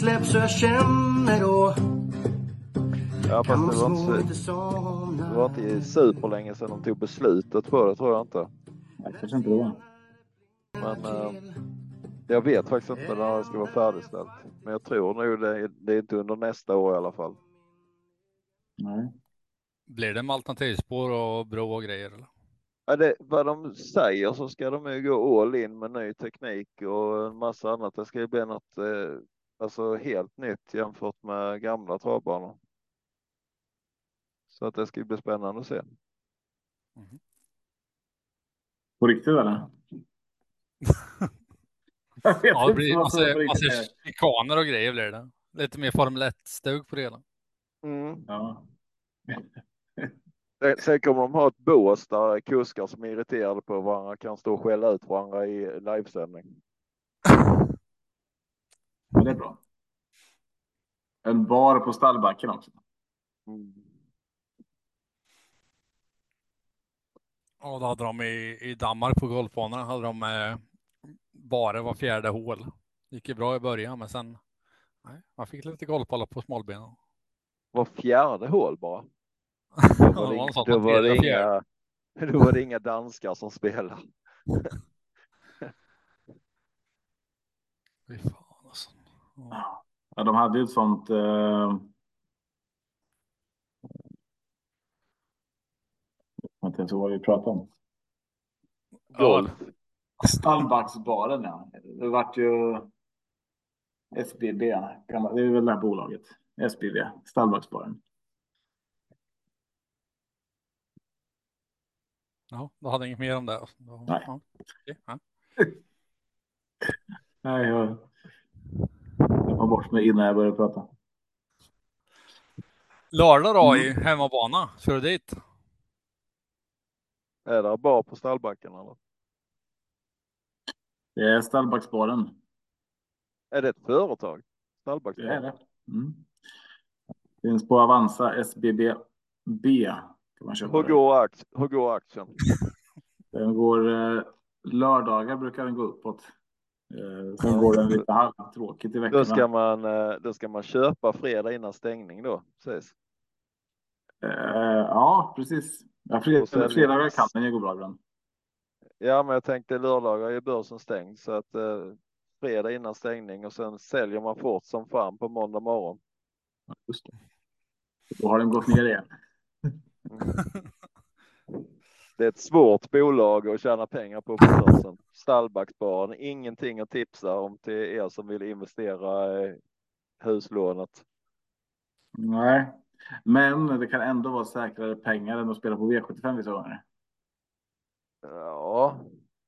släpps så jag känner då Ja, fast det var inte, det var inte superlänge sedan de tog beslutet på det, tror jag inte. Jag kanske inte det var. Men eh, jag vet faktiskt inte när det ska vara färdigställt. Men jag tror nog det, det är inte under nästa år i alla fall. Nej. Blir det med alternativspår och bro och grejer? Eller? Ja, det, vad de säger så ska de ju gå all in med ny teknik och en massa annat. Det ska ju bli något eh, alltså helt nytt jämfört med gamla travbanor. Så att det ska ju bli spännande att se. På riktigt eller? Jag vet Ja, det blir vad massa, riktigt. massa chikaner och grejer blir det. Lite mer Formel 1-stug på det hela. Mm. Ja. Sen kommer de ha ett bås där kuskar som är irriterade på varandra kan stå och skälla ut varandra i livesändning. Men det är bra. En bar på stallbacken också. Mm. Ja, då hade de i, i Danmark på golfbanorna hade de eh, bara var fjärde hål. Gick ju bra i början, men sen nej, man fick lite golfbollar på smalbenen. Var fjärde hål bara. Då Ja, var det, det var inga, något sånt, då var det inga, då var det inga danskar som spelade. Fy fan. Ja. Ja, de hade ju ett sånt. Eh... Jag vet inte ens vad vi pratade om. Golf. Stallbacksbaren ja. Det vart ju SBB. Det är väl det här bolaget. SBB. Stallbacksbaren. ja, då hade inget mer om det. Då, Nej. Ja, okej, ja. Nej, jag bort mig innan jag började prata. Lördag då Mm. i hemmabana. Ska du dit? Är det bara på stallbacken eller? Det är Stallbacksbaren. Är det ett företag? Det är Stallbacksbaren? det. Mm. Finns på Avanza SBB B. Kan man köpa Hur det. går, akt, hur går aktien? Den går eh, lördagar brukar den gå uppåt. Eh, sen går den lite halvtråkigt i Då veckorna. ska man, eh, då ska man köpa fredag innan stängning då. Precis. Eh, ja, precis. Ja, fred, Och sälja. fredagar kan den ju gå bra ibland. Ja, men jag tänkte lördagar är ju börsen stängd så att eh, fredag innan stängning och sen säljer man fort som fan på måndag morgon. Just det. Då har den gått ner igen. Det är ett svårt bolag att tjäna pengar på på börsen. Stallbacksbaren, ingenting att tipsa om till er som vill investera i huslånet. Nej, men det kan ändå vara säkrare pengar än att spela på V75 vissa gånger. Ja,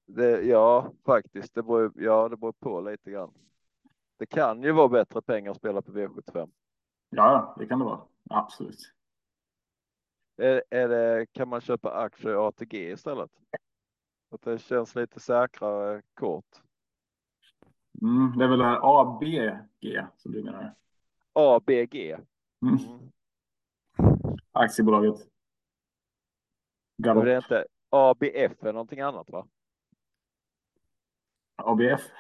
det, ja, faktiskt. Det beror, ja, det beror på lite grann. Det kan ju vara bättre pengar att spela på V75. Ja, det kan det vara. Absolut. Är, är det, kan man köpa aktier i ATG istället? Att det känns lite säkrare kort. Mm, det är väl det här ABG som du menar? ABG. Mm. Mm. Aktiebolaget. Galopp. det är inte ABF är någonting annat va? ABF.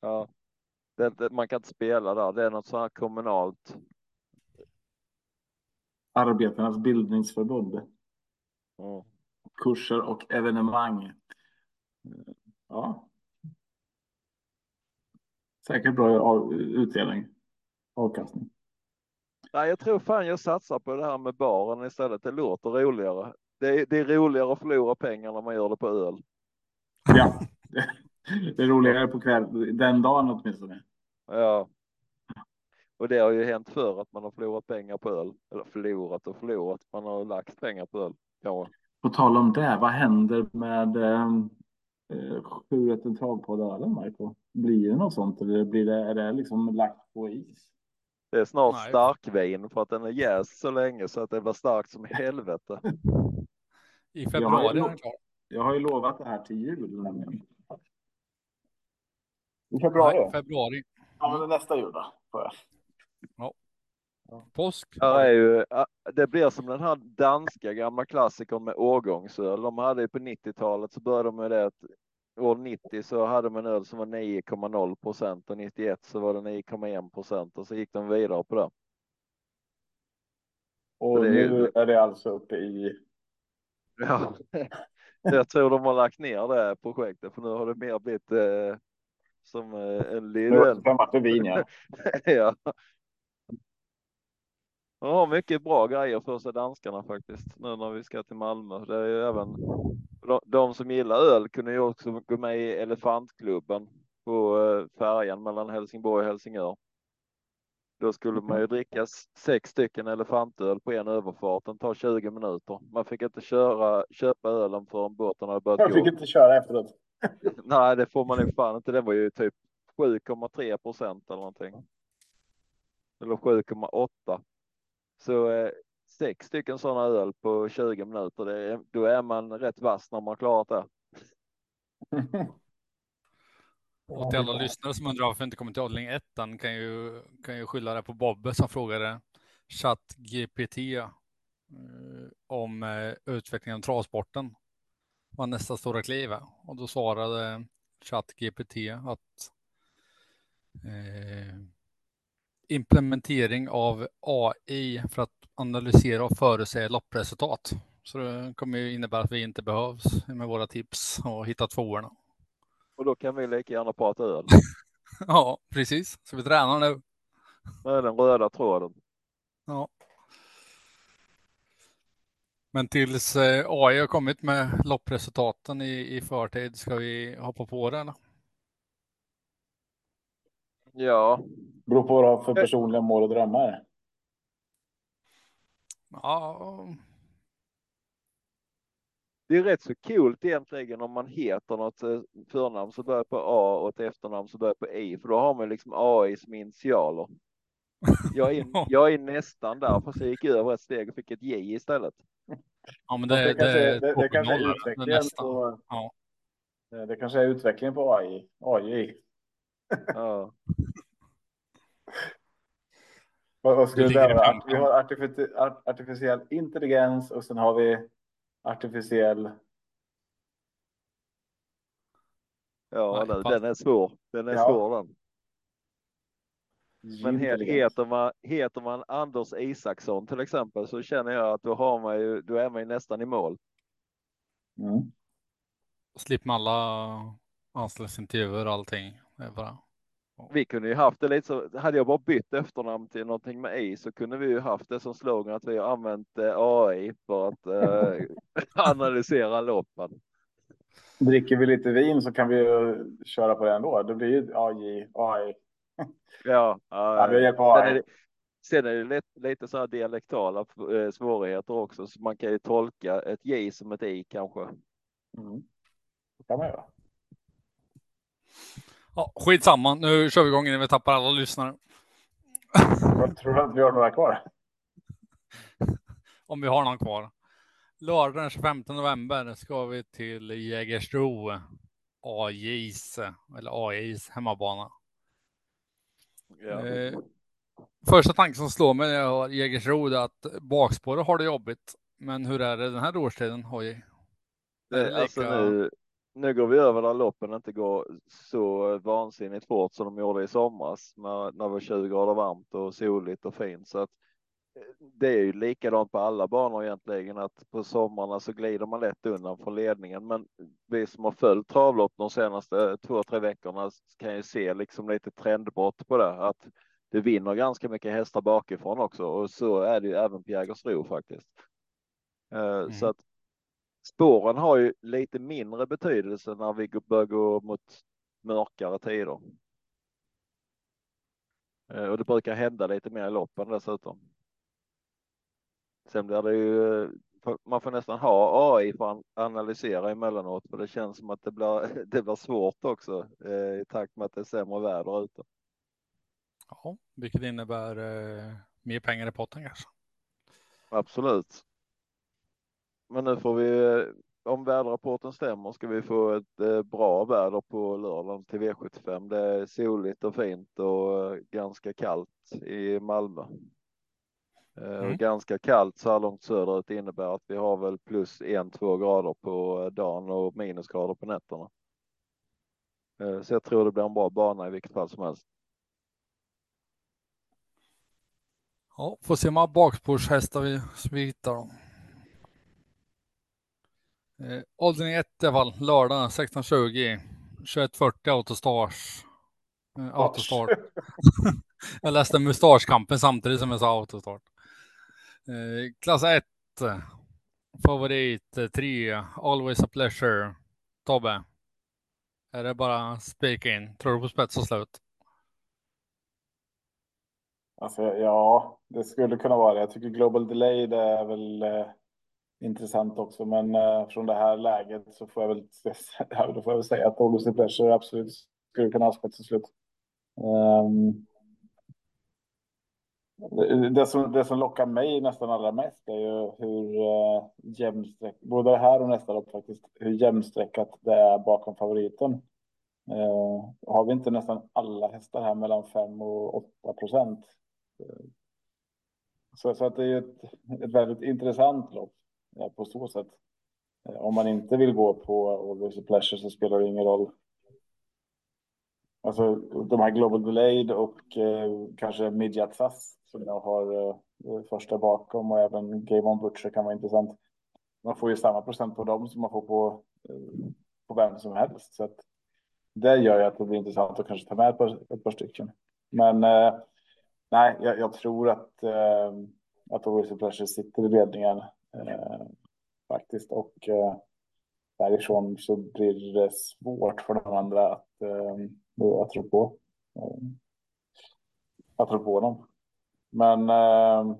Ja. Det, det, man kan inte spela där. Det är något sånt här kommunalt. Arbetarnas bildningsförbund. Mm. Kurser och evenemang. Ja. Säkert bra utdelning. Avkastning. Nej, jag tror fan jag satsar på det här med baren istället. Det låter roligare. Det är, det är roligare att förlora pengar när man gör det på öl. Ja. Det är roligare på kväll, den dagen åtminstone. Ja. Och det har ju hänt förr att man har förlorat pengar på öl. Eller förlorat och förlorat. Man har lagt pengar på öl. Ja. På tal om det, vad händer med ehm, eh, sju rätt en travpodd ölen, Marco? Blir det något sånt eller blir det, är det liksom lagt på is? Det är snart Nej. starkvin för att den är jäst så länge så att det var starkt som helvete. I februari är den klar. Jag har ju lovat det här till jul nämligen. I Nej, februari. Ja, men nästa jul då. får jag. Påsk. Här är ju, det blir som den här danska gamla klassikern med årgångsöl. De hade ju på 90-talet så började de med det att år 90 så hade man öl som var 9,0 procent och 91 så var det 9,1 procent och så gick de vidare på det. Och det är- nu är det alltså uppe i... Ja, jag tror de har lagt ner det projektet för nu har det mer blivit eh, som eh, en liten. ja. De har mycket bra grejer för sig danskarna faktiskt nu när vi ska till Malmö. Det är ju även de, som gillar öl kunde ju också gå med i Elefantklubben på eh, färjan mellan Helsingborg och Helsingör. Då skulle man ju dricka s- sex stycken elefantöl på en överfart. Den tar 20 minuter. Man fick inte köra, köpa ölen förrän båten hade börjat gå. fick inte köra efteråt. Nej, det får man ju fan inte. Det var ju typ 7,3 procent eller någonting. Eller 7,8. Så eh, sex stycken sådana öl på 20 minuter, det då är man rätt vass när man klarat det. Och till alla lyssnare som undrar varför inte kommer till avdelning 1 kan ju, kan ju skylla det på Bobbe som frågade ChatGPT eh, om eh, utvecklingen av travsporten. Vad nästa stora kliv är. Och då svarade ChatGPT att eh, implementering av AI för att analysera och förutsäga loppresultat. Så det kommer ju innebära att vi inte behövs med våra tips och hitta tvåorna. Och då kan vi lika gärna prata öl. Ja, precis. Så vi tränar nu. Med den röda tråden. Ja. Men tills eh, AI har kommit med loppresultaten i, i förtid, ska vi hoppa på det eller? Ja, Beror på vad du har för personliga mål och drömmar. Ja, det är rätt så coolt egentligen om man heter något eh, förnamn som börjar på A och ett efternamn som börjar på I, för då har man liksom AI som initialer. Jag är, jag är nästan där, fast jag gick över ett steg och fick ett J istället. ja men Det, det, det, kanske, det, det, det kanske är 2.0, det utvecklingen nästa. på... Ja. Det det kanske är utvecklingen på AI. AI. Ja. Vad, vad ska Det framkant. Vi har artifici- art- artificiell intelligens och sen har vi artificiell... Ja, Nej, den, är svår. Den är Ja. svår den. Men heter, man, heter man Anders Isaksson till exempel så känner jag att då har man ju, då är man ju nästan i mål. Mm. Slipper man alla anställningsintervjuer och allting. Är bara... Vi kunde ju haft det lite så, hade jag bara bytt efternamn till någonting med i så kunde vi ju haft det som slogan att vi har använt eh, AI för att eh, analysera loppen. Dricker vi lite vin så kan vi ju köra på det ändå. Det blir ju AI. AI. Ja, Ja, vi eh, hjälper sen är AI. det, sen är det lite, lite så här dialektala eh, svårigheter också, så man kan ju tolka ett J som ett I kanske. Mm. Det kan man göra. Ja, skitsamma, nu kör vi igång innan vi tappar alla lyssnare. Jag tror att vi har några kvar. Om vi har någon kvar. Lördag den 25 november ska vi till Jägersro. AJs, eller AIs hemmabana. Ja. Eh, första tanken som slår mig när jag har Jägersro är att bakspåret har det jobbigt. Men hur är det den här årstiden, Hoj? Är det Det, alltså lika- nu, nu går vi över där loppen inte går så vansinnigt fort som de gjorde i somras när, när det var 20 grader varmt och soligt och fint. Så att eh, det är ju likadant på alla banor egentligen att på sommarna så glider man lätt undan från ledningen. Men vi som har följt travlopp de senaste två, tre veckorna kan ju se liksom lite trendbrott på det. Att det vinner ganska mycket hästar bakifrån också och så är det ju även på Jägersro faktiskt. Eh, Så Mm. att spåren har ju lite mindre betydelse när vi börjar gå mot mörkare tider. Eh, Och det brukar hända lite mer i loppen dessutom. Sen blir det ju, eh, man får nästan ha AI för att analysera emellanåt, för det känns som att det blir, det blir svårt också eh, i takt med att det är sämre väder ute. Ja, vilket innebär eh, mer pengar i potten kanske. Absolut. Men nu får vi, om väderrapporten stämmer, ska vi få ett eh, bra väder på lördagen till V75. Det är soligt och fint och eh, ganska kallt i Malmö. Eh, Mm. Ganska kallt så här långt söderut innebär att vi har väl plus en, två grader på dagen och minusgrader på nätterna. Så jag tror det blir en bra bana i vilket fall som helst. Ja, får se hur många bakspårshästar vi, vi hittar då. Eh, åldring 1 i alla fall, lördag 16.20. 21.40 autostars. Eh, autostart. jag läste mustaschkampen samtidigt som jag sa autostart. Eh, klass 1. Favorit 3. Always a pleasure. Tobbe. Är det bara spika in? Tror du på spets och slut? Alltså, ja, det skulle kunna vara det. Jag tycker Global Delay det är väl eh, intressant också, men eh, från det här läget så får jag väl, ja, då får jag väl säga att August Pleasure absolut skulle kunna ha spets till slut. Um, det, som, det som lockar mig nästan allra mest är ju hur eh, uh, jämnsträckat, både det här och nästa lopp faktiskt, hur jämnsträckat det är bakom favoriten. Uh, har vi inte nästan alla hästar här mellan 5 och 8 procent? Uh, så, så att det är ett, ett väldigt intressant lopp Eh, på så sätt. Eh, om man inte vill gå på Always a Pleasure så spelar det ingen roll Alltså de här Global Delayed och eh, kanske Midjat SAS som jag har eh, eh, första bakom och även Game On Butcher kan vara intressant. Man får ju samma procent på dem som man får på, eh, på vem som helst. Så att det gör ju att det blir intressant att kanske ta med ett par, ett par stycken. Men eh, nej, jag, jag, tror att, eh, att Always Pleasure sitter i ledningen eh, faktiskt. Och eh, därifrån så blir det svårt för de andra att eh, att tror på. Eh, jag tror på dem. Men eh,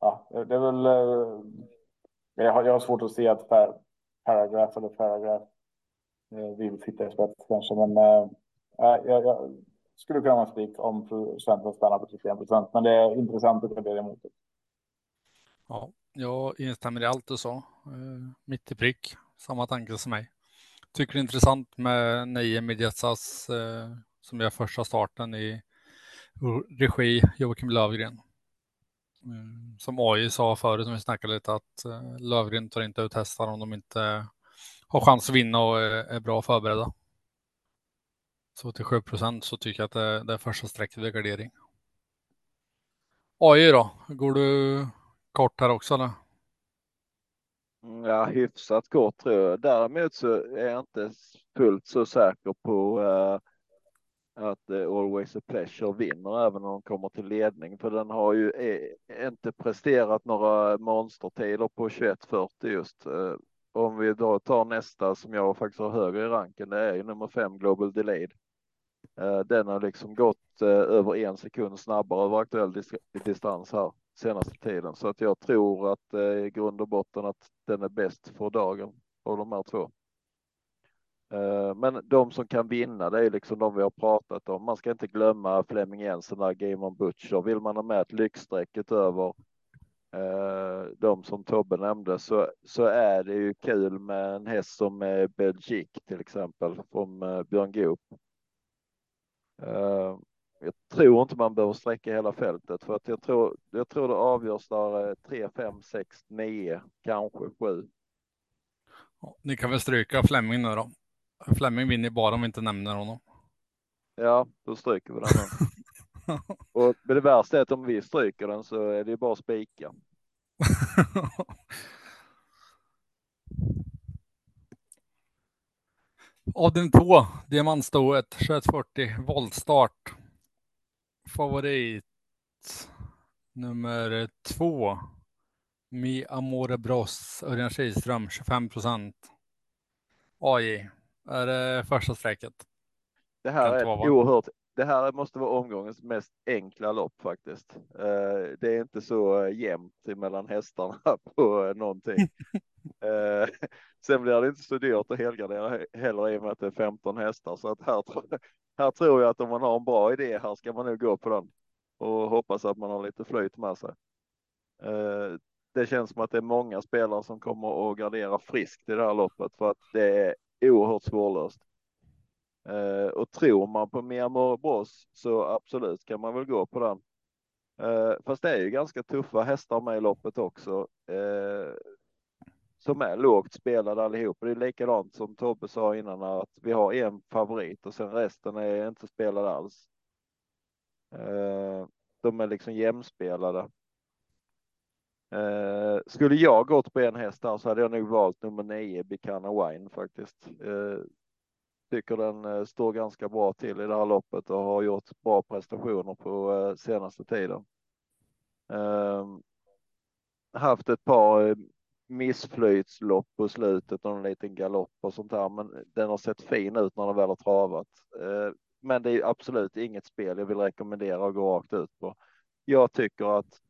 ja, det är väl. Eh, jag har, jag har svårt att se att paragraf eller paragraf. eh, vill sitta i spets kanske, men eh, jag, jag skulle kunna vara spik om procenten stannar på 31 procent. Men det är intressant att gardera emot det. Ja, jag instämmer i allt du sa. Eh, mitt i prick, samma tanke som mig tycker det är intressant med Neje Midjetsas eh, som gör första starten i regi Joakim Lövgren. Eh, som AI sa förut, som vi snackade lite, att Lövgren tar inte ut hästar om de inte har chans att vinna och är, bra förberedda. Så till 7 procent så tycker jag att det, det är första strecket vid gardering. AI då, går du kort här också eller? Mm, ja, hyfsat kort tror jag. Däremot så är jag inte fullt så säker på uh, att uh, Always a Pleasure vinner även om de kommer till ledning. För den har ju är, inte presterat några monstertider på 21.40 just. Uh, om vi då tar nästa som jag faktiskt har högre i ranken, det är ju nummer fem Global Delayed. Den har liksom gått över en sekund snabbare över aktuell distans här senaste tiden. Så att jag tror att eh, i grund och botten att den är bäst för dagen av de här två. Eh, men de som kan vinna, det är liksom de vi har pratat om. Man ska inte glömma Flemming Jensen, där Game on Butcher. Vill man ha med ett lyxstreck över eh, de som Tobbe nämnde så, så är det ju kul med en häst som eh, Belgique till exempel från eh, Björn Goop eh, jag tror inte man behöver sträcka hela fältet för att jag tror, jag tror det avgörs där 3, 5, 6, 9, kanske 7. ni kan väl stryka Flemming nu då. Flemming vinner bara om vi inte nämner honom. Ja, då stryker vi den. Och det värsta är att om vi stryker den så är det ju bara att spika. Avdelning 2, diamantstoet, 2140, voltstart favorit nummer två. Mi Amore Bros, Örjan Kihlström, 25 procent. AI, är det första strecket? Det här är oerhört. Det här måste vara omgångens mest enkla lopp faktiskt. Eh, det är inte så jämnt mellan hästarna på någonting. Eh, sen blir det inte så dyrt att helgardera heller i och med att det är 15 hästar så att här här tror jag att om man har en bra idé här ska man nog gå på den och hoppas att man har lite flyt med sig. Eh, det känns som att det är många spelare som kommer att gardera friskt i det här loppet för att det är oerhört svårlöst. Eh, och tror man på mer Bros så absolut kan man väl gå på den. Eh, fast det är ju ganska tuffa hästar med i loppet också. Eh, som är lågt spelade allihop. Det är likadant som Tobbe sa innan att vi har en favorit och sen resten är inte spelade alls. Eh, de är liksom jämspelade. Eh, skulle jag gått på en häst där så hade jag nog valt nummer nio, Bicana Wine faktiskt. Eh, tycker den står ganska bra till i det här loppet och har gjort bra prestationer på senaste tiden. Ehm, haft ett par eh, missflytslopp på slutet och en liten galopp och sånt där, men den har sett fin ut när den väl har travat. Eh, men det är absolut inget spel jag vill rekommendera att gå rakt ut på. Jag tycker att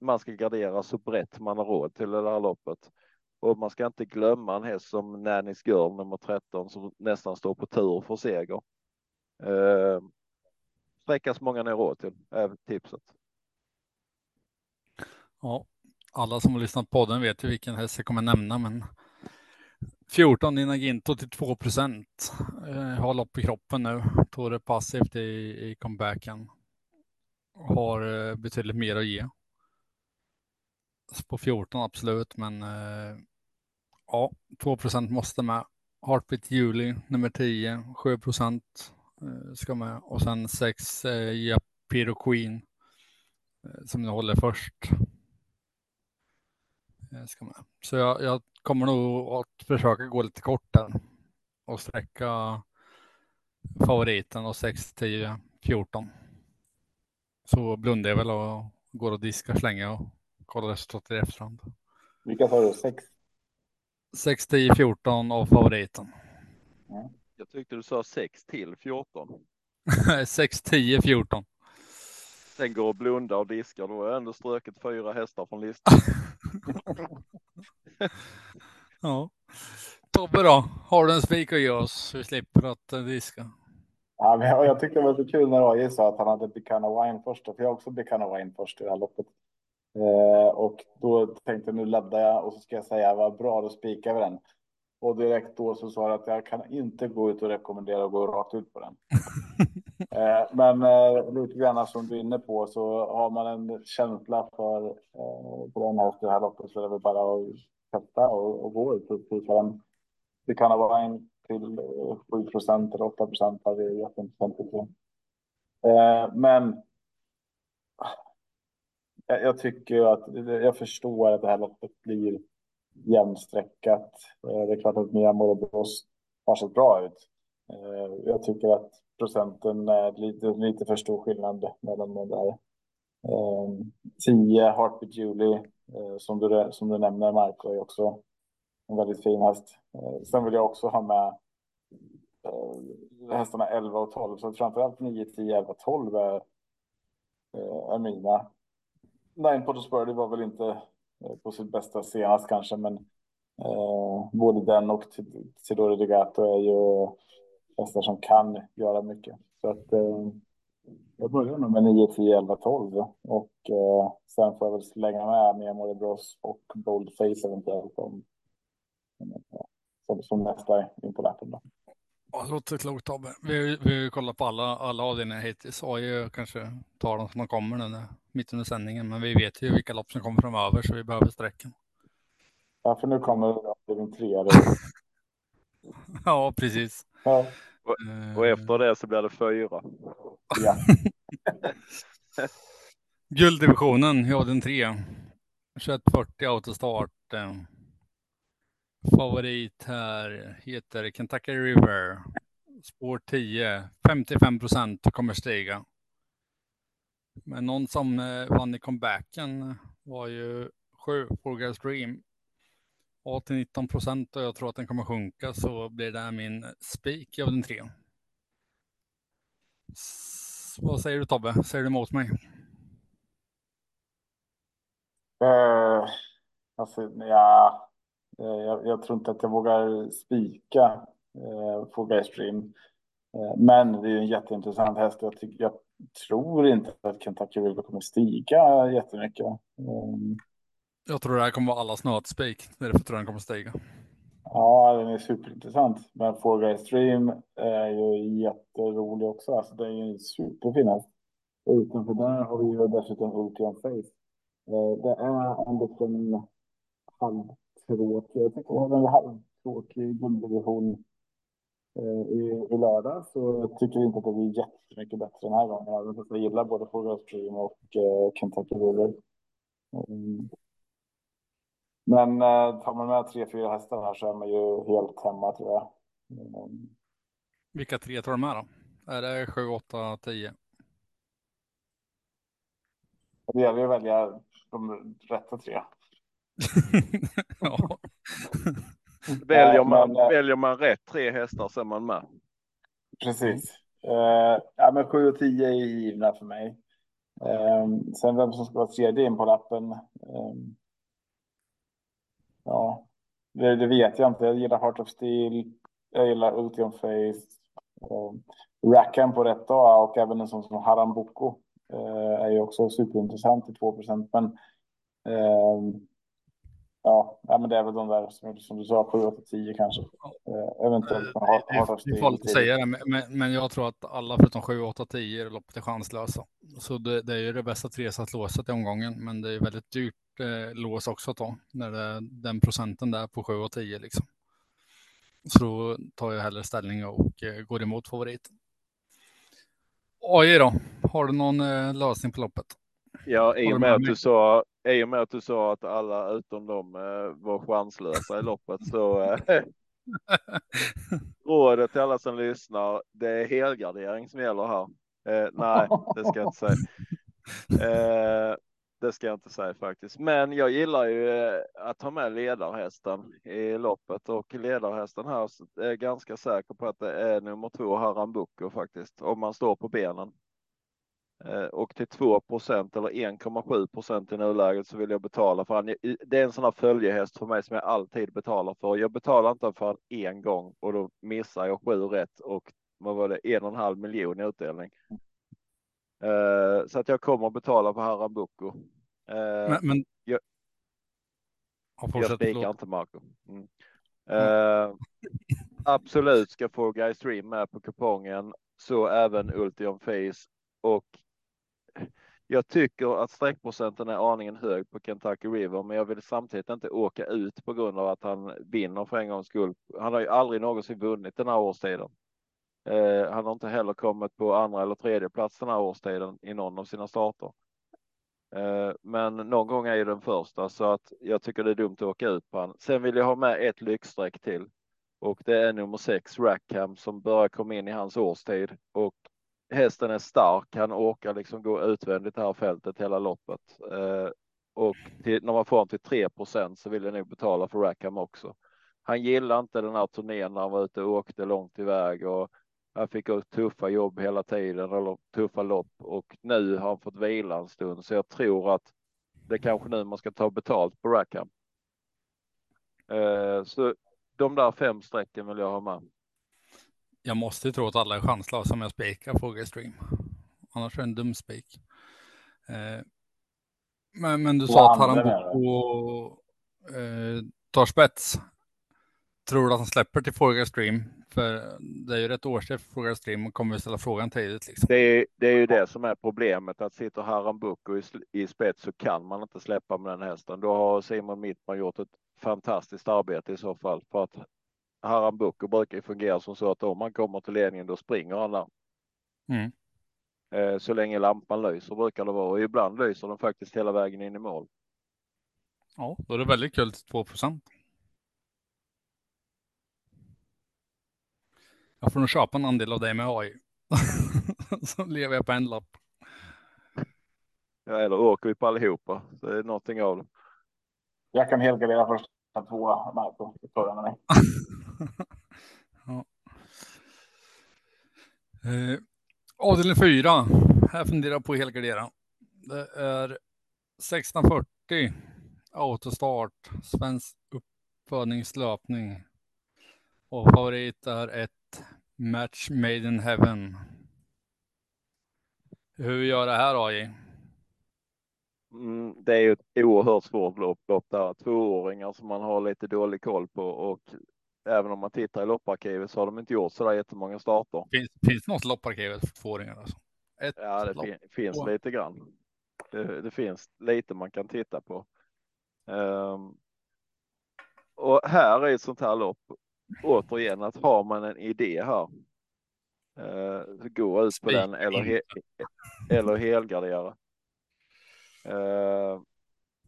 man ska gardera så brett man har råd till det här loppet. Och man ska inte glömma en häst som Nannys Girl nummer 13 som nästan står på tur för seger. Eh, många ner råd till är tipset. Ja, alla som har lyssnat på den vet ju vilken häst jag kommer nämna, men 14 Inaginto till 2 procent. Eh, har lopp i kroppen nu. Tog det passivt i, i comebacken. Har eh, betydligt mer att ge. På 14 absolut, men eh, ja, 2 procent måste med. Heartbeat Juli nummer 10, 7 procent ska med och sen 6 Japiro Queen som nu håller först. Ska med. Så jag, jag kommer nog att försöka gå lite kort där och sträcka favoriten och 6, 10, 14. Så blundar jag väl och går och diskar, slänga och kollar resultatet i efterhand. Vilka sa du? 6? 6, 10, 14 av favoriten. Mm. Jag tyckte du sa 6 till 14. 6, 10, 14. Sen går och blunda och diskar, då har jag ändå ströket fyra hästar från listan. ja. Tobbe då, har du en spik att ge oss? Vi slipper att uh, diska. Ja, men jag, jag tyckte det var så kul när AJ sa att han hade Bicana Wine först, för jag också Bicana Wine först i det här loppet. Eh, och då tänkte jag nu laddar jag och så ska jag säga vad bra, då spikar vi den. Och direkt då så sa jag att jag kan inte gå ut och rekommendera att gå rakt ut på den. eh, men eh, lite grann som du är inne på så har man en känsla för eh, på den här, det här loppet så är det väl bara att testa och, och gå ut. Det kan vara en till eh, 7 procent eller 8 procent hade jätteintressant. Eh, men jag, jag tycker att jag förstår att det här loppet blir jämnsträckat. Eh, det är klart att Mia Morobos har sett bra ut. Eh, jag tycker att procenten är lite, lite för stor skillnad mellan de där. Eh, 10 Heartbeat Julie eh, som du, som du nämner Marco är också en väldigt fin häst. Sen vill jag också ha med hästarna 11 och 12 så framförallt 9, 10, 11, 12 är, är mina. Nine Potters Birdie var väl inte på sitt bästa senast kanske, men eh, både den och Tidore Degato är ju hästar som kan göra mycket. Så att eh, jag börjar nog med 9, 10, 11, 12 och eh, sen får jag väl slänga med Memory Bros och Boldface eventuellt om, som, som nästa in på lappen. Då. Ja, det låter klokt Tobbe. Vi, vi kollar på alla, alla avdelningar hittills. AJ kanske tar dem som de kommer nu mitt under sändningen, men vi vet ju vilka lopp som kommer framöver så vi behöver sträcken. Ja, för nu kommer avdelning tre. ja, precis. Ja. Och, och, efter det så blir det fyra. Ja. Gulddivisionen i avdelning tre. 2140 autostart. Favorit här heter Kentucky River. Spår 10, 55 procent kommer stiga. Men någon som eh, vann i comebacken var ju 7, Forgas Dream. 18-19 procent och jag tror att den kommer sjunka så blir det här min spik av den tre. vad säger du Tobbe? Säger du emot mig? Uh, alltså, ja, eh, jag, jag, tror inte att jag vågar spika uh, på Stream. Uh, men det är en jätteintressant häst. Jag, tycker, jag tror inte att Kentucky River kommer stiga jättemycket. Um, jag tror det här kommer vara allas nötspik. Därför tror jag den kommer stiga. Ja, den är superintressant. Men Four Guys Stream är ju jätterolig också. Alltså, det är ju en superfin häst. Utanför där har vi ju dessutom Ultian Face. Eh, det är en liten halvtråkig. Jag tycker det var en halvtråkig gulddivision eh, i, i lördag. Så jag tycker inte att det blir jättemycket bättre den här gången. Även fast jag gillar både Forward Stream och eh, Kentucky River. Mm. Men eh, tar man med tre, fyra hästar här så är man ju helt hemma tror jag. Mm. Vilka tre tar du med då? Är det 7, 8, 10? Det gäller ju att välja de rätta tre. ja. Väljer man, men, eh, väljer man rätt tre hästar så är man med. Precis. Uh, ja, men 7 och 10 är givna för mig. Um, sen vem som ska vara tredje in på lappen. Um, ja, det, det, vet jag inte. Jag gillar Heart of Steel. Jag gillar Ultium Face. Eh, um, Rackham på rätt dag och även en sån som Haram Boko eh, är ju också superintressant i 2 men eh, Ja, ja, men det är väl de där som, som du sa, 7, 8, 10 kanske. Eh, eventuellt. Eh, vi får inte säga det, men, men jag tror att alla förutom 7, 8, 10 är loppet är chanslösa. Så det, det, är ju det bästa treset låset i omgången, men det är väldigt dyrt eh, lås också att ta när det är den procenten där på 7 och 10 liksom. Så då tar jag hellre ställning och eh, går emot favoriten. AI då, har du någon eh, lösning på loppet? Ja, i och med att du sa i och med att du sa att alla utom dem eh, var chanslösa i loppet så eh, rådet till alla som lyssnar. Det är helgardering som gäller här. Eh, nej, det ska jag inte säga. Eh, det ska jag inte säga faktiskt, men jag gillar ju eh, att ha med ledarhästen i loppet och ledarhästen här är ganska säker på att det är nummer två Harambuco faktiskt om man står på benen. Eh, och till 2% eller 1,7 procent i nuläget så vill jag betala för han. Det är en sån här följehäst för mig som jag alltid betalar för. Jag betalar inte för han en gång och då missar jag sju rätt och vad var det en och en halv miljon i utdelning. Uh, så att jag kommer att betala för Harambuco. Uh, men, men... Jag, jag spikar inte Marco. Mm. Uh, absolut ska få Guy Stream med på kupongen, så även Ultium Face och jag tycker att sträckprocenten är aningen hög på Kentucky River, men jag vill samtidigt inte åka ut på grund av att han vinner för en gångs skull. Han har ju aldrig någonsin vunnit den här årstiden. Eh, han har inte heller kommit på andra eller tredje plats den här årstiden i någon av sina starter. Eh, men någon gång är ju den första så att jag tycker det är dumt att åka ut på han. Sen vill jag ha med ett lyxstreck till och det är nummer sex Rackham som börjar komma in i hans årstid och hästen är stark, kan åka liksom gå utvändigt det här fältet hela loppet. Eh, och till, när man får honom till 3% så vill jag nog betala för Rackham också. Han gillar inte den här turnén när han var ute och åkte långt iväg och han fick ut tuffa jobb hela tiden eller tuffa lopp och nu har han fått vila en stund så jag tror att det är kanske nu man ska ta betalt på Rackham. Eh, så de där fem strecken vill jag ha med jag måste tro att alla är chanslösa om jag spikar Fågel Stream. Annars är det en dum spik. Eh, men, men du sa att Harambuco eh, tar spets. Tror du att han släpper till Fågel Stream? För det är ju rätt årstid för Fågel Stream och kommer vi ställa frågan tidigt. Liksom. Det, är, det är ju det som är problemet. Att sitter Harambuco i, i spets så kan man inte släppa med den hästen. Då har Simon Mittman gjort ett fantastiskt arbete i så fall. För att Haram Boko brukar ju fungera som så att om han kommer till ledningen då springer han där. Mm. Eh, så länge lampan lyser brukar det vara och ibland lyser den faktiskt hela vägen in i mål. Ja, då är det väldigt kul till 2 procent. Jag får nog köpa en andel av dig med AI. så lever jag på en lapp. Ja, eller åker vi på allihopa. Så det är någonting av det. Jag kan helgardera först två Marco förra med mig. ja. eh, avdelning fyra. Här funderar jag på att helgardera. Det är 1640 autostart, svensk uppfödningslöpning. Och favorit är ett match made in heaven. Hur gör det här AJ? Mm, det är ju ett oerhört svårt lopp, lopp där. Tvååringar som man har lite dålig koll på och även om man tittar i lopparkivet så har de inte gjort så där jättemånga starter. Finns, finns något lopparkivet för tvååringar? Alltså? Ett ja, det fin finns oh. lite grann. Det, det, finns lite man kan titta på. Um, här är ett sånt här lopp. Återigen att har man en idé här. Eh, gå ut på den eller, he, eller helgardera. Eh,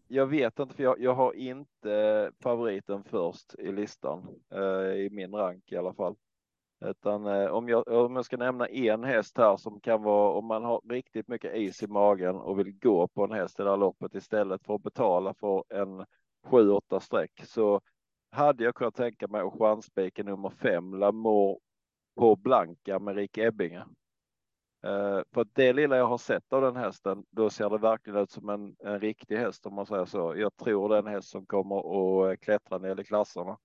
jag vet inte, för jag, jag har inte favoriten först i listan eh, i min rank i alla fall. Utan eh, om, jag, om jag ska nämna en häst här som kan vara om man har riktigt mycket is i magen och vill gå på en häst i det här loppet istället för att betala för en 7-8 streck så hade jag kunnat tänka mig att chanspika nummer fem Lamour på Blanka med Rick Ebbinge. Eh, för det lilla jag har sett av den hästen, då ser det verkligen ut som en, en riktig häst om man säger så. Jag tror det är en häst som kommer att eh, klättra ner i klasserna.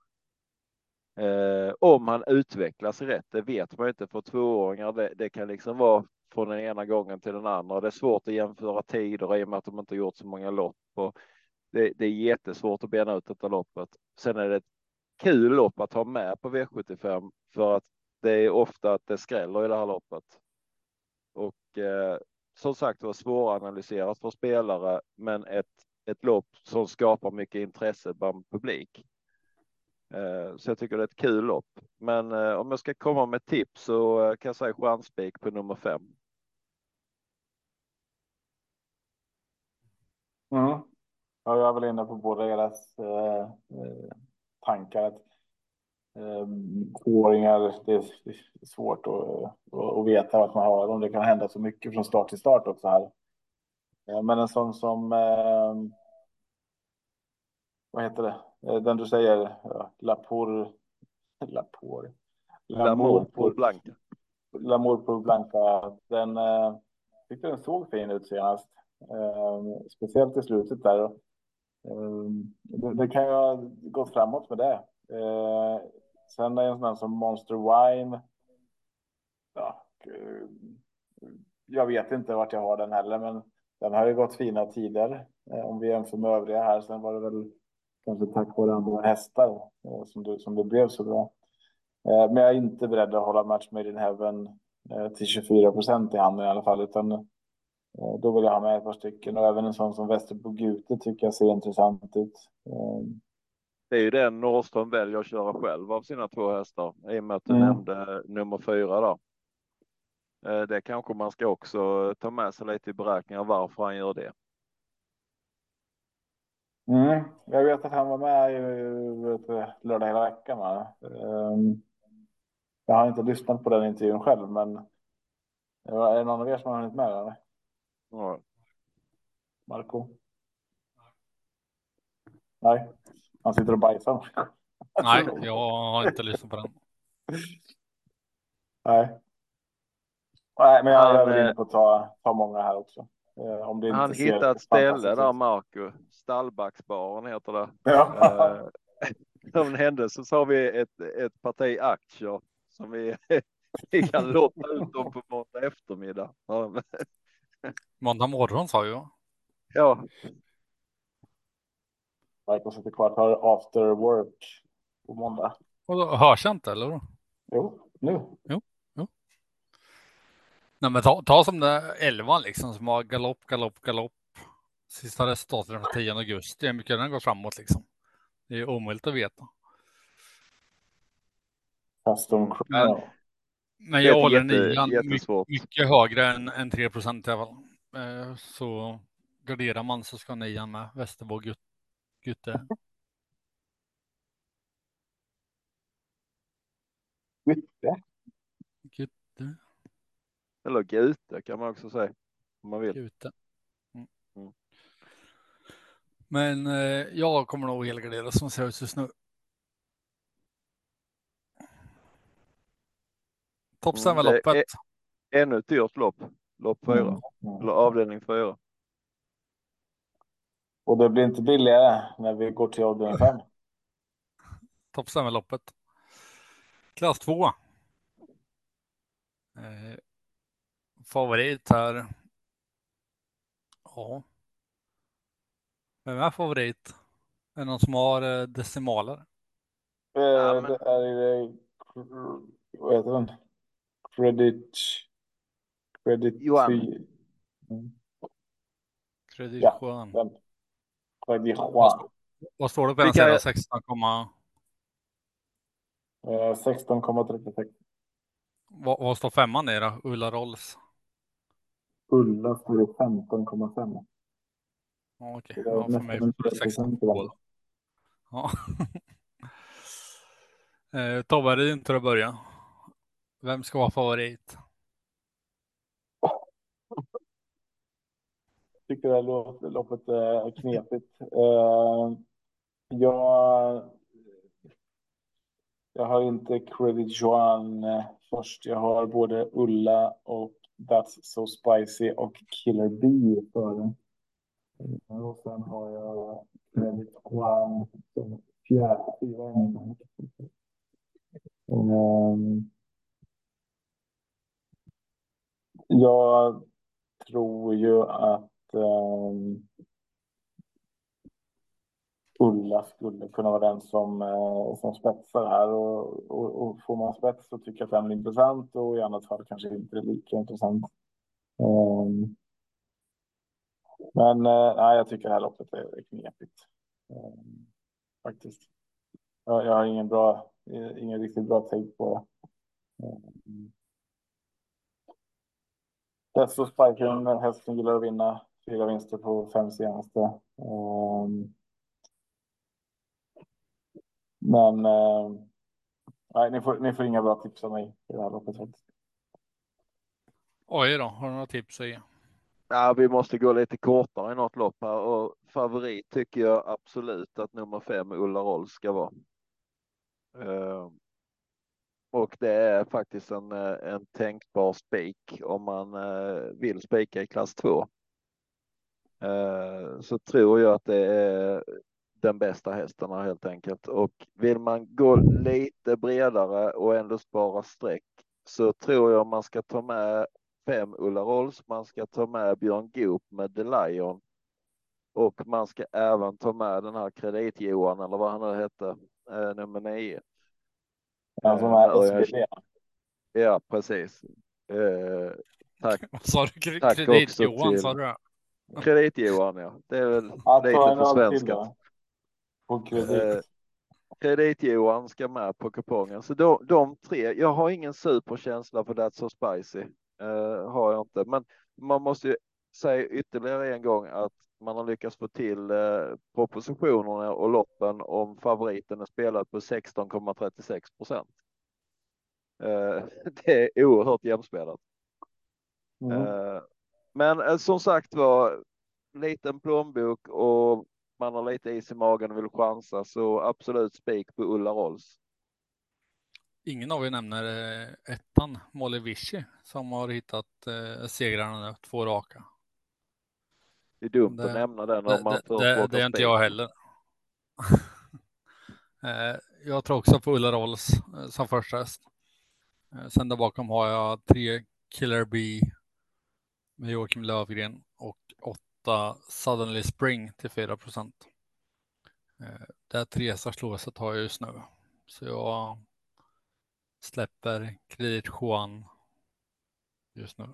Eh, om han utvecklas rätt, det vet man inte för tvååringar. Det, det, kan liksom vara från den ena gången till den andra. Det är svårt att jämföra tider i och med att de inte gjort så många lopp. Och det, det är jättesvårt att bena ut detta loppet. Sen är det ett kul lopp att ha med på V75 för att det är ofta att det skräller i det här loppet. Och eh, som sagt var svåranalyserat för spelare, men ett, ett lopp som skapar mycket intresse bland publik. Eh, så jag tycker det är ett kul lopp. Men eh, om jag ska komma med tips så eh, kan jag säga chanspik på nummer fem. Mm. Ja, jag är väl inne på båda deras eh, eh tankar. Att tvååringar, ehm, det är svårt att, att veta vart man har dem. Det kan hända så mycket från start till start också här. Eh, men en sån som, ehm, vad heter det, eh, den du säger, Lapor, Lapor, Lamour på Blanca. Lamour på Blanca, den eh, tyckte den såg fin ut senast. Ehm, speciellt i slutet där. Det, det kan ju ha gått framåt med det. Sen är en sån här som Monster Wine. Ja, eh, jag vet inte vart jag har den heller, men den har ju gått fina tider eh, om vi jämför med övriga här. Sen var det väl kanske tack vare andra hästar eh, som det, som det blev så bra. Men jag är inte beredd att hålla Match Made in Heaven till 24 procent i handen i alla fall, utan då vill jag ha med ett par stycken och även en sån som Västerbo Gute tycker jag ser intressant ut. Det är ju den Norrström väljer att köra själv av sina två hästar i och med att du mm. nämnde nummer fyra då. Eh, det kanske man ska också ta med sig lite i beräkningar varför han gör det. Mm, jag vet att han var med i lördag hela veckan. Va? Ehm, jag har inte lyssnat på den intervjun själv, men är det någon av er som har hunnit med? Eller? Ja. Marco? Nej. Han sitter och bajsar. Nej, jag har inte lyssnat på den. Nej. Nej, men jag, är inne på att ta, ta många här också. Eh, om det inte han hittade ett ställe där, Marco. Stallbacksbaren heter det. Ja. Eh, om händelse så har vi ett, ett parti aktier som vi, vi kan låta ut dem på måndag eftermiddag. måndag morgon sa jag. Ja. Marcus sitter kvar tar after work på måndag. Och då hörs jag inte eller? Jo, nu. Jo, jo. Nej, men ta, ta som det elvan liksom som har galopp, galopp, galopp. Sista resultatet den 10 augusti. Hur mycket den går framåt liksom. Det är omöjligt att veta. Custom men, men jag håller nian mycket, mycket högre än, än 3 procent i alla fall. Eh, så garderar man så ska nian med Västerbo Gutte. Gutte. Gutte. Eller Gute kan man också säga. Om man vill. Gute. Mm. Mm. Men eh, jag kommer nog helgardera som ser ut just nu. Toppstämmeloppet. Mm, ännu ett dyrt lopp. Lopp fyra. Mm. Eller avdelning fyra. Och det blir inte billigare när vi går till avdelning 5. Toppstämmeloppet. Klass 2. Eh, favorit här. Ja. Vem är favorit? Är det någon som har eh, decimaler? Eh, ja, men... Det är eh, vad heter den? Credit. Credit. Johan. Mm. Credit ja, Juan. Den. Vad, vad står det på den sidan? 16, Eh, 16,36. Vad, vad står femman i då? Ulla Rolls? Ulla står i 15,5. Ja, okej. Det är Ja, för mig får det 3% 16 i alla Ja. eh, Tobbe, det är din tur att börja. Vem ska vara favorit? Tycker det här loppet är knepigt. Eh, jag, jag har inte Credit Joan eh, först. Jag har både Ulla och That's So Spicy och Killer Bee före. Eh, och sen har jag Credit Joan som fjärde fyra. Jag tror ju att um, Ulla skulle kunna vara den som, uh, som spetsar här och, och, och får man spets så tycker jag att den är intressant och i annat fall kanske inte är lika intressant. Um, men uh, nej, jag tycker det här loppet är, är knepigt. Um, faktiskt. Jag, jag har ingen bra, ingen riktigt bra take på det. Desto Bäst och Spiken, hästen gillar att vinna. Fyra vinster på fem senaste. Um, men uh, nej, ni får, ni får inga bra tips av mig i det här loppet. faktiskt. Oj då, har du några tips att ge? Ja, vi måste gå lite kortare i något lopp här och favorit tycker jag absolut att nummer fem Ulla Roll ska vara. Eh, och det är faktiskt en, eh, en tänkbar spik om man eh, vill spika i klass 2. Eh, så tror jag att det är den bästa hästen helt enkelt. Och vill man gå lite bredare och ändå spara streck så tror jag man ska ta med fem Ulla Rolls, man ska ta med Björn Goop med The Lion och man ska även ta med den här kredit-Johan eller vad han nu hette, eh, nummer nio. Den som Eh, är SVD. Ja, precis. Eh, tack. Vad sa du? Kre- Tack Kredit också Johan till- sa du Kredit-Johan, ja. Det är väl Att lite för svenskat. Eh, kredit. Kredit-Johan ska med på kupongen. Så de, de tre, jag har ingen superkänsla för That's So Spicy. Eh, har jag inte. Men man måste ju säga ytterligare en gång att man har lyckats få till eh, propositionerna och loppen om favoriten är spelad på 16,36 procent. Eh, det är oerhört jämspelat. Mm. Men eh, som sagt var, liten plånbok och man har lite is i magen och vill chansa så absolut spik på Ulla Rolls. Ingen av er nämner eh, ettan, Molly Vichy, som har hittat eh, segrarna nu, två raka. Det är dumt Det- att nämna den Det, om man det, först det, råkar det är inte jag heller. Eh, jag tror också på Ulla Rolls eh, som första häst. Sen där bakom har jag tre Killer Bee med Joakim Lövgren och 8, Suddenly Spring till 4 procent. Eh, det här trehästarslåset har jag just nu. Så jag släpper Kredit Juan just nu.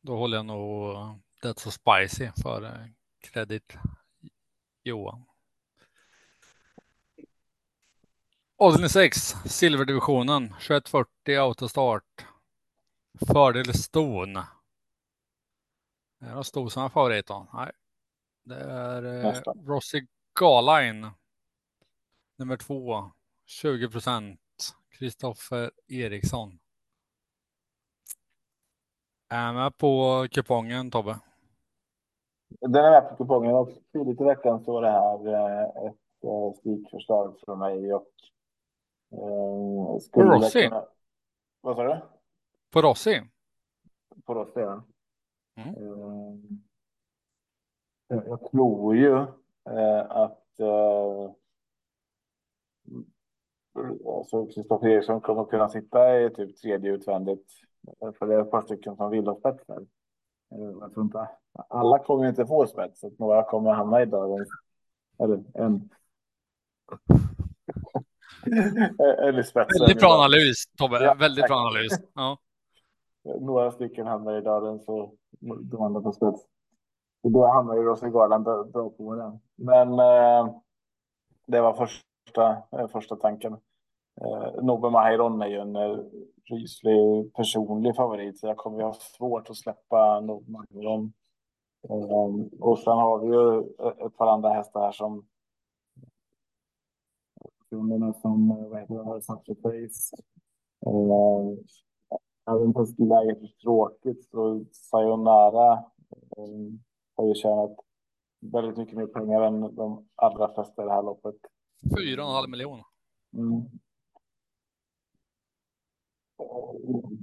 Då håller jag nog That's So Spicy för eh, Kredit Johan. Avdelning 6, silverdivisionen, 2140 autostart. Fördel Ston. Är det är favorit då? Nej. Det är eh. Rossi Garline. Nummer två, 20 procent. Kristoffer Eriksson. Är med på kupongen Tobbe? Den är med på kupongen och tidigt i veckan så var det här eh, ett eh, spikförslag från mig och eh, skulle Rossi? kunna- Vad sa du? På Rossi? På Rossi, ja. Mm. Eh, jag- tror ju eh, att eh, alltså Kristoffer Eriksson kommer kunna sitta i typ tredje utvändigt. För det är ett par stycken som vill ha spets där. Jag tror inte alla kommer inte få spets, så att några kommer hamna i dörren. Eller en. Eller spetsen. Väldigt bra analys Tobbe, Ja, väldigt bra analys. Ja. Några stycken hamnar i dörren så de andra på spets. Och då hamnar ju Rossi Garland bra bra på den. Men eh, det var första, eh, första tanken. Eh, Nobbe Mahiron är ju en eh, ryslig personlig favorit, så jag kommer ju ha svårt att släppa Nobbe Mahiron. Eh, och sen har vi ju ett par andra hästar här som personerna som eh, vad heter det, satt face. Eh, även fast läget är tråkigt så Sayonara eh, har ju tjänat väldigt mycket mer pengar än de allra flesta i det här loppet. Fyra och en halv miljon. Mm.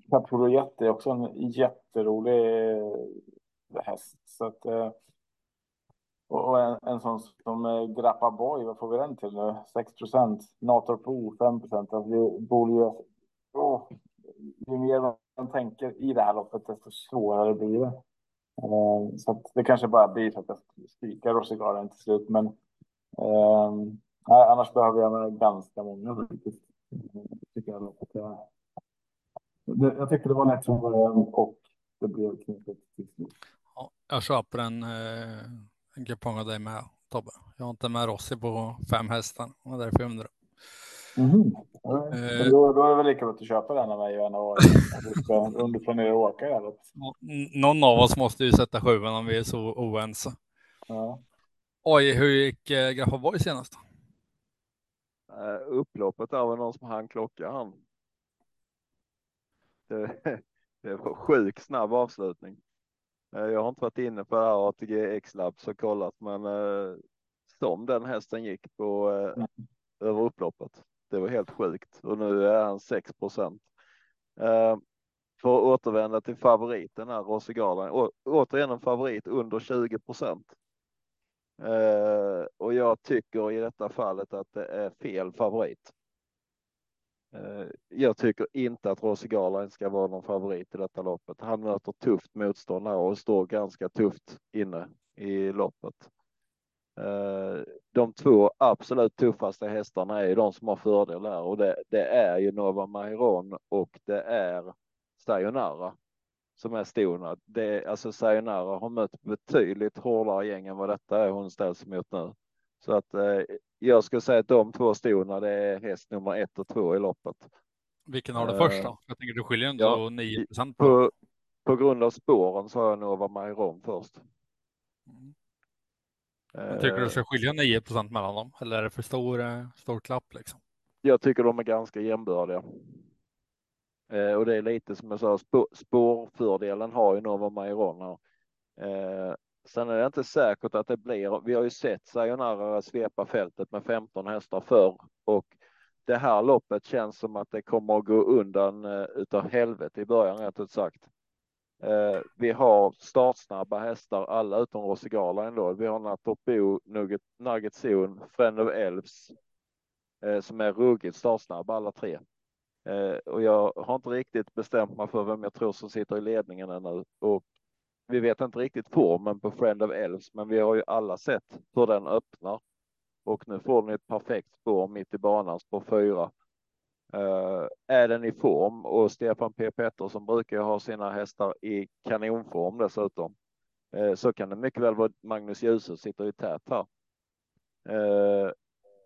Caprolojette är också en jätterolig häst. Så att, och en, en sån som Grappa Boy, vad får vi den till nu? 6 procent. Natorp O 5 procent. Alltså vi borde ju... Oh, ju mer man tänker i det här loppet, desto svårare blir det. Eh, så det kanske bara blir så att jag spikar Rosigaren till slut. Men eh, annars behöver jag med ganska många faktiskt. Tycker jag, loppet. Jag, det, jag tyckte det var lätt från början och det blev knepigt till slut. Ja, jag köper en, eh, kupong av dig med Tobbe. Jag har inte med Rossi på fem hästar och därför undrar Mm. Eh, då, då, är det väl lika bra att du köper den av mig än att du ska underplanera att åka eller? Någon av oss måste ju sätta sjuan om vi är så oense. Ja. Oj, hur gick äh, Graffa Boy senast? Uh, upploppet där var någon som hann klocka han. Det, det var sjukt snabb avslutning. Uh, jag har inte varit inne på det här ATG X-Labs och kollat, men uh, som den hästen gick på mm. över upploppet. Det var helt sjukt och nu är han 6 procent. Eh, för att återvända till favoriten här, Rossi Garland. återigen en favorit under 20 procent. Eh, och jag tycker i detta fallet att det är fel favorit. Eh, jag tycker inte att Rossi Garland ska vara någon favorit i detta loppet. Han möter tufft motstånd här och står ganska tufft inne i loppet. Eh, de två absolut tuffaste hästarna är ju de som har fördel här och det, det är ju Nova Mairon och det är Sayonara som är stona. Det, alltså Sayonara har mött betydligt hårdare gäng än vad detta är hon ställs emot nu. Så att eh, jag skulle säga att de två stona, det är häst nummer ett och två i loppet. Vilken har du först då? Jag tänker du skiljer ändå ja, 9 på. på. På grund av spåren så har jag Nova Mairon först. Mm. Jag tycker du ska eh, skilja 9 procent mellan dem eller är det för stor, eh, stor klapp liksom? Jag tycker de är ganska jämbördiga. Eh, och det är lite som jag sa, spårfördelen har ju Nova Mairon här. Eh, sen är det inte säkert att det blir. Vi har ju sett Sayonara svepa fältet med 15 hästar förr och det här loppet känns som att det kommer att gå undan eh, utav helvete i början rätt ut sagt. Eh, vi har startsnabba hästar, alla utom Rosigala ändå. Vi har Natorpo, Nugget, Nugget Zone, Friend of Elves eh, som är ruggigt startsnabba alla tre. Eh, och jag har inte riktigt bestämt mig för vem jag tror som sitter i ledningen ännu och vi vet inte riktigt formen på Friend of Elves, men vi har ju alla sett hur den öppnar och nu får ni ett perfekt spår mitt i banan, spår fyra Eh, är den i form och Stefan P Pettersson brukar ha sina hästar i kanonform dessutom. Eh, så kan det mycket väl vara Magnus Djuse sitter i tät här. Eh,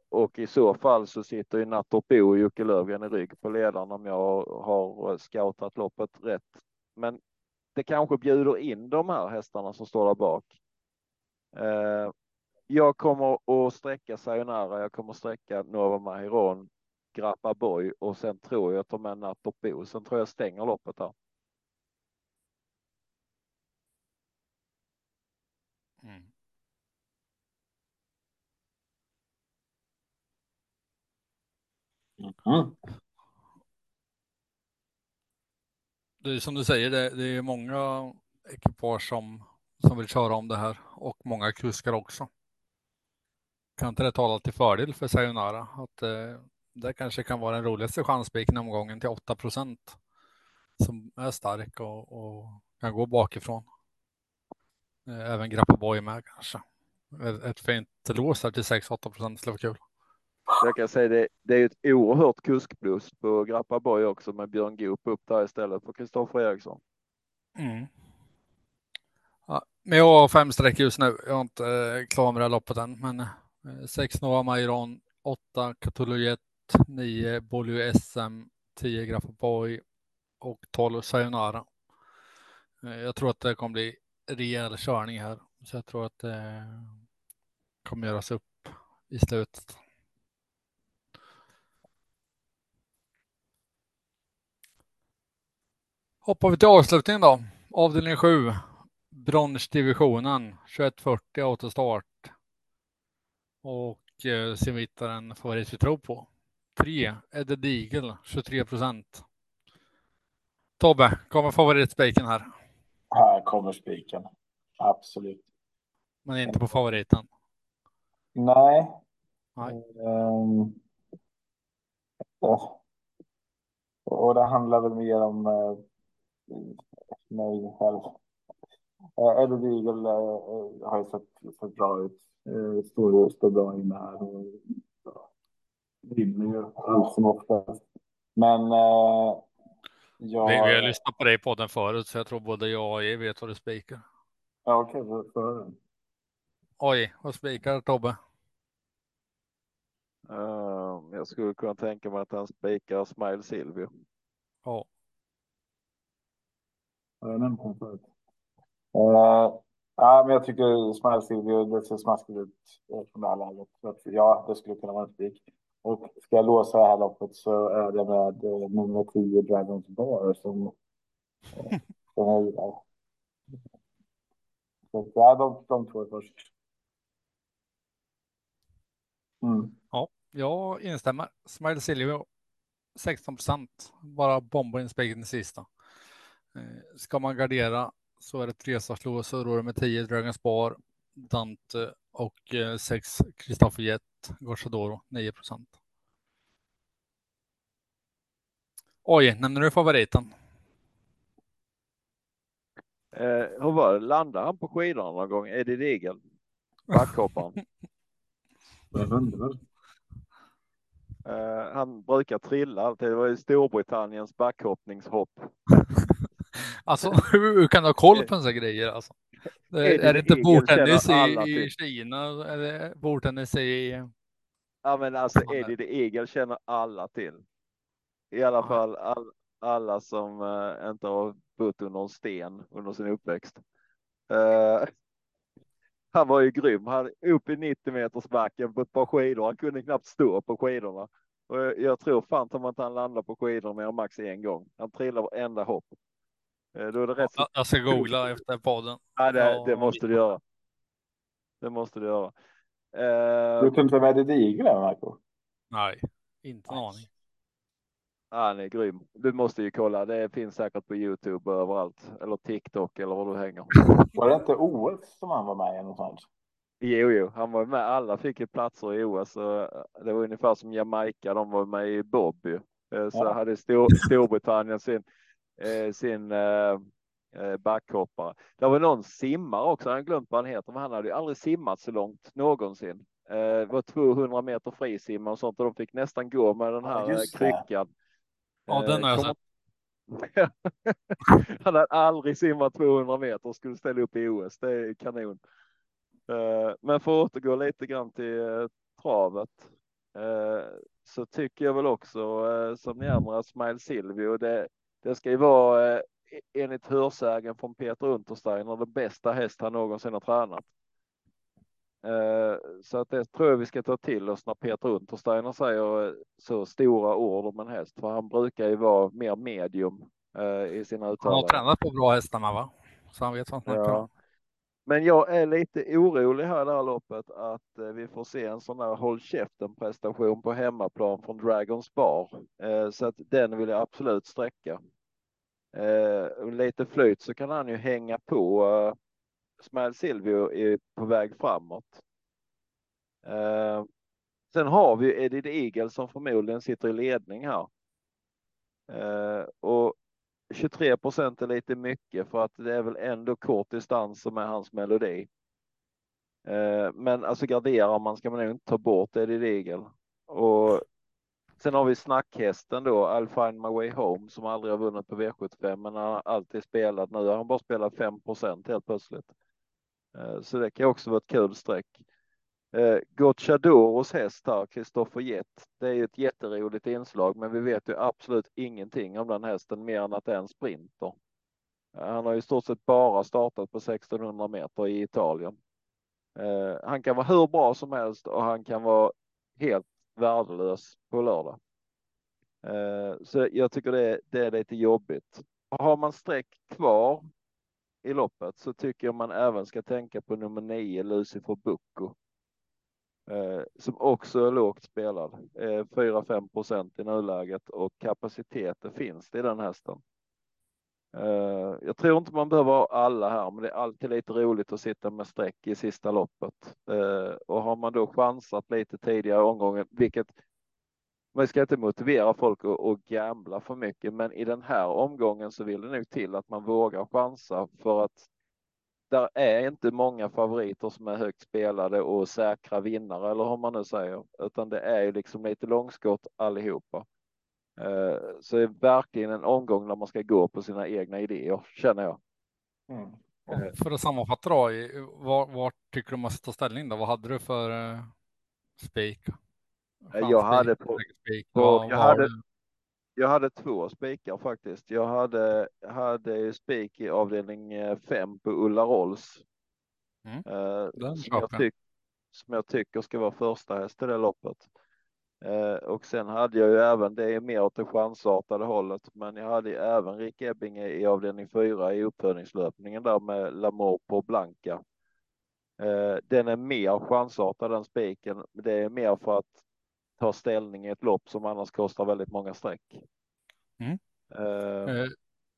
och i så fall så sitter ju Nattorp och Jocke Lövgren i rygg på ledaren om jag har scoutat loppet rätt. Men det kanske bjuder in de här hästarna som står där bak. Jag kommer att sträcka Sayonara, jag kommer att sträcka Nova Mahiron Grappa Boy och sen tror jag att de är Nattorp Sen tror jag stänger loppet här. Mm. Mm. Det är som du säger, det, det är många ekipage som, som vill köra om det här och många kuskar också. Kan inte det tala till fördel för Sayonara att eh, det kanske kan vara den roligaste chanspiken omgången till 8 procent som är stark och, och, kan gå bakifrån. Eh, även Grappa Boy med kanske. Ett, ett fint lås här till 6-8 procent skulle vara kul. Jag kan säga det, det är ett oerhört kuskplus på Grappa Boy också med Björn Goop upp där istället för Kristoffer Eriksson. Mm. Ja, men jag har fem streck just nu. Jag har inte eh, klar med det här loppet än, men eh, sex Nova Mairon, 8 Cthulhu 9 Bolio SM, 10 Graffaboy och 12 Sayonara. Eh, jag tror att det kommer bli rejäl körning här, så jag tror att det kommer göras upp i slutet. Hoppar vi till avslutningen då. Avdelning 7. Bronsdivisionen 2140 autostart. Och eh, sen vi hittar en favorit vi tror på. 3 Eddie Deagle 23 procent. Tobbe, kommer favoritspiken här? Här kommer spiken. Absolut. Men inte på favoriten. Nej. Nej. Um, och det handlar väl mer om uh, mig själv. Uh, Eddie Deagle uh, har ju sett, sett bra ut. Uh, står, står bra inne här. Vinner ju allt som oftast. Men uh, jag... Vi, vi har lyssnat på dig på den förut, så jag tror både jag och er vet vad du spikar. Ja, okej, okay, för Oj, vad spikar Tobbe? Uh, jag skulle kunna tänka mig att han spikar Smile Silvio. Ja. Har jag nämnt honom förut? Uh, ja, men jag tycker Smile Silvio, det ser smaskigt ut från det här läget. Så att, ja, det skulle kunna vara en spik. Och ska jag låsa det här loppet så är det med eh, nummer 10 Dragons Bar som, eh, som jag gillar. Så ja, de, de två är först. Mm. Ja, jag instämmer. Smile Silvio 16 procent, bara bomba in spiken i sista. Eh, ska man gardera så är det tre startlås och då är det med 10 Dragons Bar, Dante och 6 Kristoffer Jet, Gorsadoro 9 procent. Oj, nämner du favoriten? Eh, hur var det? Landade han på skidorna någon gång? Eddie Deagle? Backhopparen? Uh, han brukar trilla alltid. Det var i Storbritanniens backhoppningshopp. alltså hur kan du ha koll på en sån grejer alltså? Är, är det inte bordtennis i, i Kina? Är det bordtennis i? Ja men alltså Eddie the Eagle känner alla till. I alla fall all, alla som uh, inte har bott under en sten under sin uppväxt. Uh, han var ju grym. Han upp i 90 meters backen på ett par skidor. Han kunde knappt stå på skidorna. Och jag tror fan att han landar på skidor mer än max en gång. Han trillar varenda hopp. Eh, då är det rätt. Jag ska googla efter podden. Ja, det, det måste du göra. Det måste du göra. Uh, du kunde ta med dig diglar, Marco? Nej, inte en aning. Han är grym. Du måste ju kolla. Det finns säkert på Youtube överallt eller TikTok eller var du hänger. Var det inte OS som han var med i någonstans? Jo, jo, han var med. Alla fick ju platser i OS. Det var ungefär som Jamaica. De var med i Bob. Eh, så ja. hade Stor Storbritannien sin, eh, sin eh, backhoppare. Det var någon simmare också. Jag har glömt vad han heter, men han hade ju aldrig simmat så långt någonsin. Det var 200 meter frisimma och sånt och de fick nästan gå med den här ja, kryckan. Ja, den har jag sett. Han hade aldrig simmat 200 meter och skulle ställa upp i OS. Det är kanon. Eh, men för att återgå lite grann till eh, travet eh, så tycker jag väl också som ni andra Smile Silvio. Det, det ska ju vara enligt hörsägen från Peter Untersteiner den bästa häst han någonsin har tränat. Så att det tror jag vi ska ta till oss när Peter Untersteiner säger så stora ord om en häst, för han brukar ju vara mer medium i sina uttalanden. Han har tränat på bra hästar med va? Så han vet vad han snackar om. Men jag är lite orolig här i det här loppet att eh, vi får se en sån här håll käften prestation på hemmaplan från Dragons Bar. Eh, så att den vill jag absolut sträcka. Eh, lite flyt så kan han ju hänga på. Smile Silvio är på väg framåt. sen har vi Edith Eagle som förmodligen sitter i ledning här. och 23 procent är lite mycket för att det är väl ändå kort distans som är hans melodi. Eh, men alltså garderar man ska man nog inte ta bort det i regel. Och sen har vi snackhästen då, I'll find my way home, som aldrig har vunnit på V75, men han har alltid spelat. Nu har han bara spelat 5 procent helt plötsligt. Eh, så det kan också vara ett kul streck. Eh, Gocciadoros häst här, Kristoffer Jett, det är ju ett jätteroligt inslag, men vi vet ju absolut ingenting om den hästen mer än att det är en sprinter. Eh, han har i stort sett bara startat på 1600 meter i Italien. Eh, han kan vara hur bra som helst och han kan vara helt värdelös på lördag. Eh, så jag tycker det, det är lite jobbigt. Har man streck kvar i loppet så tycker jag man även ska tänka på nummer nio, Lucifer Bucco. Eh, som också är lågt spelad. Eh, 4-5 procent i nuläget och kapaciteten finns det i den hästen. Eh, jag tror inte man behöver ha alla här, men det är alltid lite roligt att sitta med streck i sista loppet. Eh, och har man då chansat lite tidigare omgången, vilket man ska inte motivera folk att, att gambla för mycket, men i den här omgången så vill det nog till att man vågar chansa för att där är inte många favoriter som är högt spelade och säkra vinnare eller hur man nu säger, utan det är ju liksom lite långskott allihopa. Eh, så det är verkligen en omgång när man ska gå på sina egna idéer, känner jag. Mm. För att sammanfatta då, var, var tycker du man ska ta ställning då? Vad hade du för uh, spik? Jag hade på, på jag, hade, jag hade två spikar faktiskt. Jag hade, hade spik i avdelning eh, fem på Ulla Rolls. Mm. Uh, som, jag tyck, som jag tycker ska vara första häst i det loppet. Eh, och sen hade jag ju även, det är mer åt det chansartade hållet, men jag hade ju även Rick Ebbinge i avdelning fyra i uppfödningslöpningen där med Lamour på Blanka. Eh, den är mer chansartad den spiken, men det är mer för att ta ställning i ett lopp som annars kostar väldigt många streck. Mm. Uh, eh,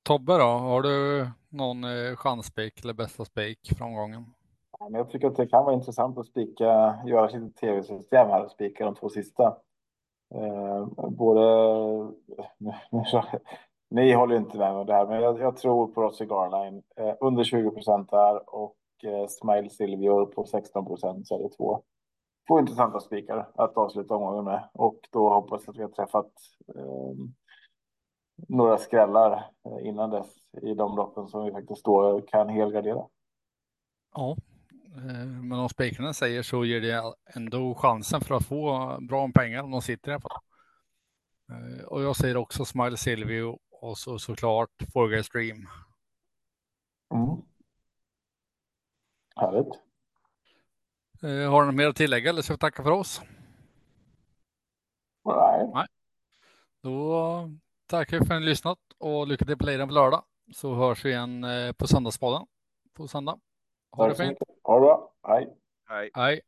Tobbe då, har du någon eh, chansspik eller bästa spik från gången? Jag tycker att det kan vara intressant att spika, göra sitt tv-system här och spika de två sista. Eh, både, ni håller inte med om det här, men jag, jag tror på Rossi Garline eh, under 20 procent där och eh, Smile Silvio på 16 procent så är det två, två intressanta spikar att avsluta omgången med och då hoppas jag att vi har träffat eh, några skrällar eh, innan dess i de loppen som vi faktiskt då kan helgardera. Ja, Eh, men om spikarna säger så ger det ändå chansen för att få bra om pengar om de sitter i alla fall. Eh, och jag säger också Smile Silvio och så såklart Forger Stream. Mm. Härligt. Eh, har du något mer att tillägga eller ska vi tacka för oss? Nej. Nej. Då tackar vi för att ni lyssnat och lycka till på Lejden på lördag så hörs vi igen på Söndagspodden på söndag. Ha det fint. Ha det bra. Hej. Hej. Hej.